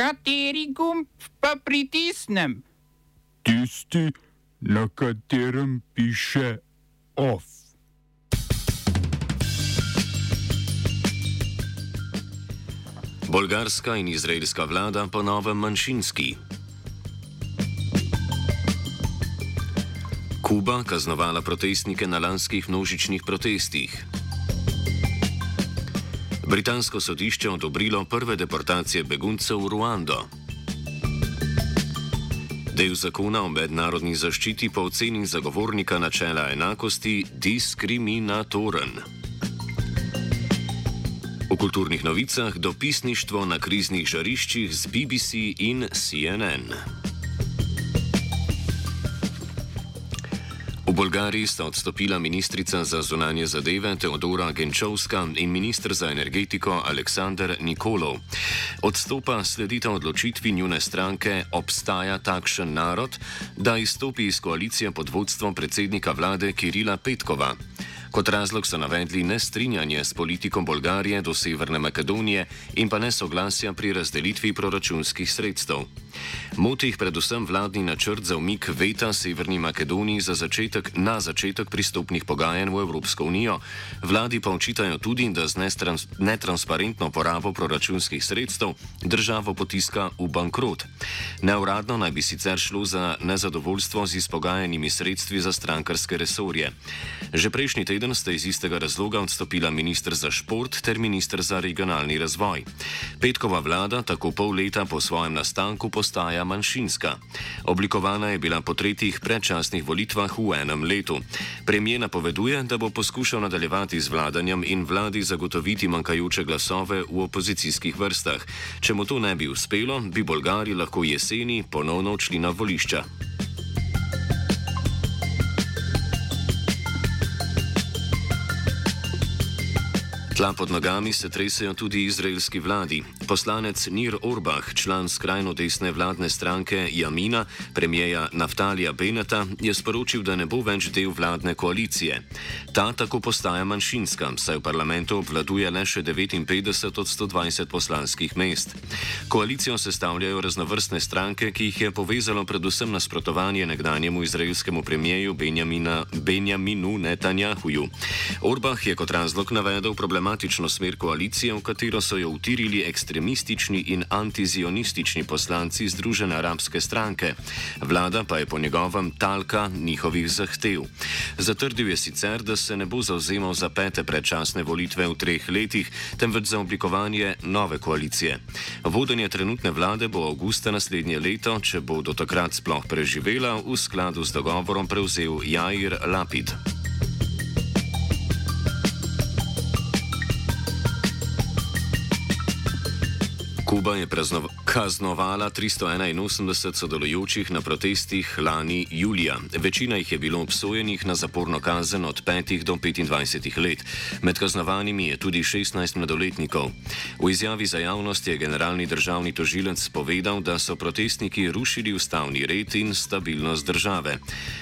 Kateri gumb pa pritisnem? Tisti, na katerem piše OF. Bolgarska in izraelska vlada po novem manjšinski. Kuba kaznovala protestnike na lanskih množičnih protestih. Britansko sodišče odobrilo prve deportacije beguncev v Ruando. Del zakona o mednarodni zaščiti po oceni zagovornika načela enakosti diskriminatoren. V kulturnih novicah dopisništvo na kriznih žariščih z BBC in CNN. Bolgariji sta odstopila ministrica za zunanje zadeve Teodora Genčovska in ministr za energetiko Aleksandr Nikolov. Odstopa sledita odločitvi njune stranke Obstaja takšen narod, da izstopi iz koalicije pod vodstvom predsednika vlade Kirila Petkova. Kot razlog so navedli nestrinjanje s politikom Bolgarije do Severne Makedonije in pa nesoglasja pri razdelitvi proračunskih sredstev. Moti jih predvsem vladni načrt za umik veta Severni Makedoniji za začetek, na začetek pristopnih pogajanj v Evropsko unijo. Vladi pa očitajo tudi, da z netrans, netransparentno porabo proračunskih sredstev državo potiska v bankrot. Neuradno naj bi sicer šlo za nezadovoljstvo z izpogajanimi sredstvi za strankarske resorje. Že prejšnji teden teden sta iz istega razloga odstopila ministr za šport ter ministr za regionalni razvoj. Petkova vlada tako pol leta po svojem nastanku postaja manjšinska. Oblikovana je bila po tretjih predčasnih volitvah v enem letu. Premijer napoveduje, da bo poskušal nadaljevati z vladanjem in vladi zagotoviti manjkajoče glasove v opozicijskih vrstah. Če mu to ne bi uspelo, bi Bolgari lahko jeseni ponovno odšli na volišča. Tla pod nogami se tresajo tudi izraelski vladi. Poslanec Nir Orbah, član skrajno desne vladne stranke Jamina, premijeja Naftalija Beneta, je sporočil, da ne bo več del vladne koalicije. Ta tako postaja manjšinska, saj v parlamentu obvladuje le še 59 od 120 poslanskih mest. Koalicijo sestavljajo raznovrstne stranke, ki jih je povezalo predvsem nasprotovanje nekdanjemu izraelskemu premijeju Benjaminu Netanjahuju. Orbah je kot razlog navedel problematično problematično smer koalicije, v katero so jo utirili ekstremistični in antizionistični poslanci Združene arabske stranke. Vlada pa je po njegovem talka njihovih zahtev. Zatrdil je sicer, da se ne bo zauzemal za pete predčasne volitve v treh letih, temveč za oblikovanje nove koalicije. Vodenje trenutne vlade bo avgusta naslednje leto, če bo do takrat sploh preživela, v skladu z dogovorom prevzel Jair Lapid. Kuba je kaznovala 381 sodelujočih na protestih lani julija. Večina jih je bilo obsojenih na zaporno kazen od 5 do 25 let. Med kaznovanimi je tudi 16 mladoletnikov. V izjavi za javnost je generalni državni tožilec povedal, da so protestniki rušili ustavni red in stabilnost države.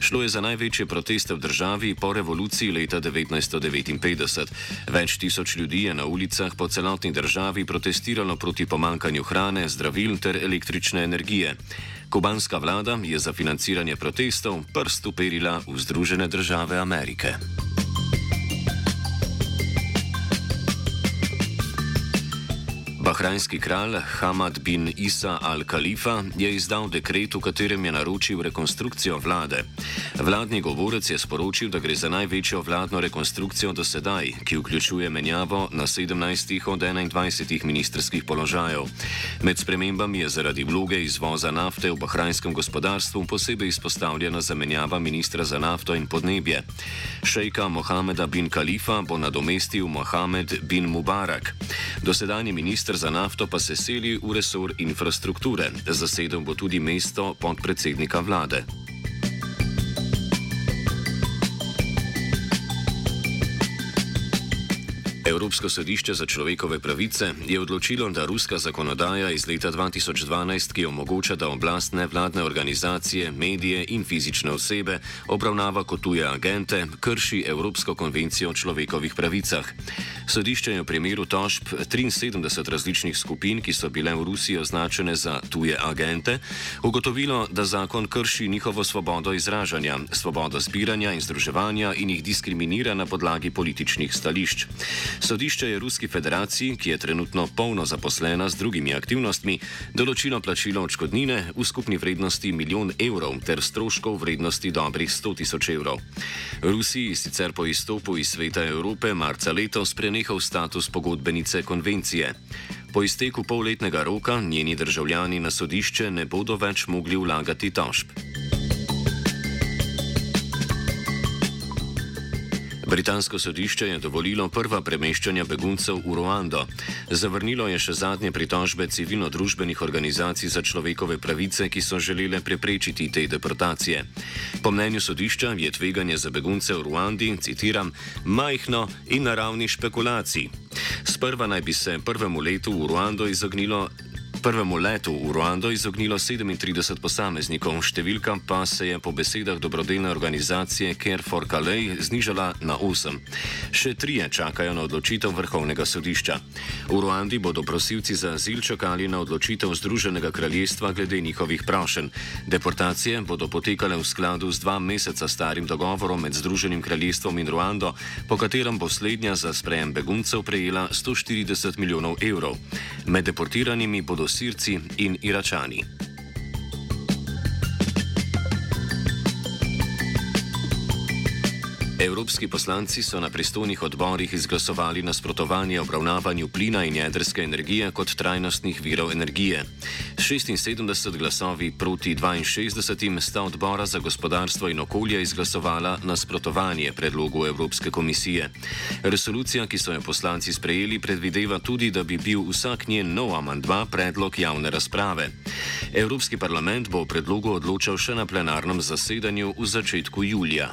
Šlo je za največje proteste v državi po revoluciji leta 1959. Več tisoč ljudi je na ulicah po celotni državi protestiralo proti pomankanju hrane, zdravil ter električne energije. Kubanska vlada je za financiranje protestov prst uperila v Združene države Amerike. Bahrajnski kralj Hamad bin Isa al-Khalifa je izdal dekret, v katerem je naročil rekonstrukcijo vlade. Vladni govorec je sporočil, da gre za največjo vladno rekonstrukcijo do sedaj, ki vključuje menjavo na 17 od 21 ministerskih položajev. Med spremembami je zaradi vloge izvoza nafte v bahrajnskem gospodarstvu posebej izpostavljena zamenjava ministra za nafto in podnebje. Šejka Mohameda bin Khalifa bo nadomestil Mohamed bin Mubarak. Dosedanji minister za nafto pa se seli v resor infrastrukture. Zasedel bo tudi mesto podpredsednika vlade. Evropsko sodišče za človekove pravice je odločilo, da ruska zakonodaja iz leta 2012, ki omogoča, da oblast nevladne organizacije, medije in fizične osebe obravnava kot tuje agente, krši Evropsko konvencijo o človekovih pravicah. Sodišče je v primeru tožb 73 različnih skupin, ki so bile v Rusiji označene za tuje agente, ugotovilo, da zakon krši njihovo svobodo izražanja, svobodo zbiranja in združevanja in jih diskriminira na podlagi političnih stališč. Sodišče je Ruski federaciji, ki je trenutno polno zaposlena z drugimi aktivnostmi, določilo plačilo odškodnine v skupni vrednosti milijon evrov ter stroškov vrednosti dobrih 100 tisoč evrov. Rusiji sicer po izstopu iz sveta Evrope marca letos prenehal status pogodbenice konvencije. Po izteku polletnega roka njeni državljani na sodišče ne bodo več mogli vlagati tožb. Britansko sodišče je dovolilo prva premeščanja beguncev v Ruando. Zavrnilo je še zadnje pritožbe civilno-družbenih organizacij za človekove pravice, ki so želele preprečiti te deportacije. Po mnenju sodišča je tveganje za begunce v Ruandi, citiram, majhno in naravni špekulaciji. Sprva naj bi se prvemu letu v Ruando izognilo prvemu letu v Ruando izognilo 37 posameznikov, številka pa se je po besedah dobrodelne organizacije Care for Calais znižala na 8. Še trije čakajo na odločitev Vrhovnega sodišča. V Ruandi bodo prosilci za azil čakali na odločitev Združenega kraljestva glede njihovih prošen. Deportacije bodo potekale v skladu z dva meseca starim dogovorom med Združenim kraljestvom in Ruando, po katerem bo slednja za sprejem beguncev prejela 140 milijonov evrov. Med deportiranimi bodo Sirci in Iračani. Evropski poslanci so na pristojnih odborih izglasovali nasprotovanje obravnavanju plina in jedrske energije kot trajnostnih virov energije. 76 glasovi proti 62 sta odbora za gospodarstvo in okolje izglasovala nasprotovanje predlogu Evropske komisije. Resolucija, ki so jo poslanci sprejeli, predvideva tudi, da bi bil vsak njen nov amandma predlog javne razprave. Evropski parlament bo o predlogu odločal še na plenarnem zasedanju v začetku julija.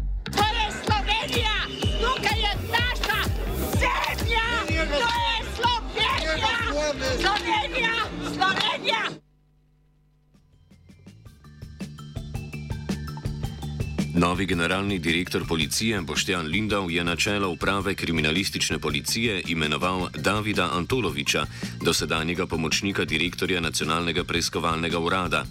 Novi generalni direktor policije Boštjan Lindau je na čelo uprave kriminalistične policije imenoval Davida Antoloviča, dosedanjega pomočnika direktorja nacionalnega preiskovalnega urada.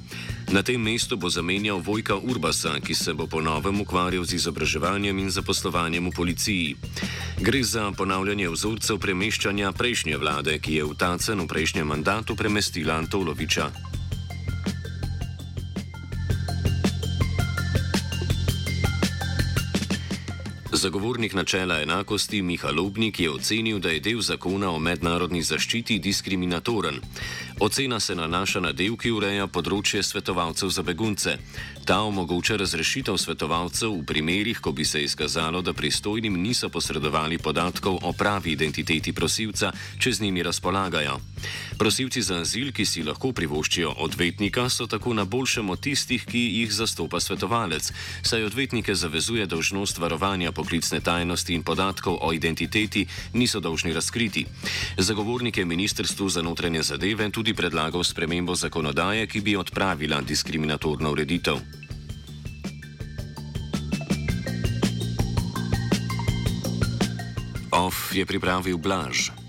Na tem mestu bo zamenjal Vojka Urbasa, ki se bo ponovem ukvarjal z izobraževanjem in zaposlovanjem v policiji. Gre za ponavljanje vzorcev premeščanja prejšnje vlade, ki je v Tacen v prejšnjem mandatu premestila Antoloviča. Zagovornik načela enakosti Miha Lobnik je ocenil, da je del zakona o mednarodni zaščiti diskriminatoren. Ocena se nanaša na del, ki ureja področje svetovalcev za begunce. Ta omogoča razrešitev svetovalcev v primerih, ko bi se izkazalo, da pristojnim niso posredovali podatkov o pravi identiteti prosilca, če z njimi razpolagajo. Prosilci za azil, ki si lahko privoščijo odvetnika, so tako na boljšem od tistih, ki jih zastopa svetovalec, saj odvetnike zavezuje dožnost varovanja poklicne tajnosti in podatkov o identiteti, niso dolžni razkriti. Zagovornik je ministrstvu za notranje zadeve tudi predlagal spremembo zakonodaje, ki bi odpravila diskriminatorno ureditev. OF je pripravil Blaž.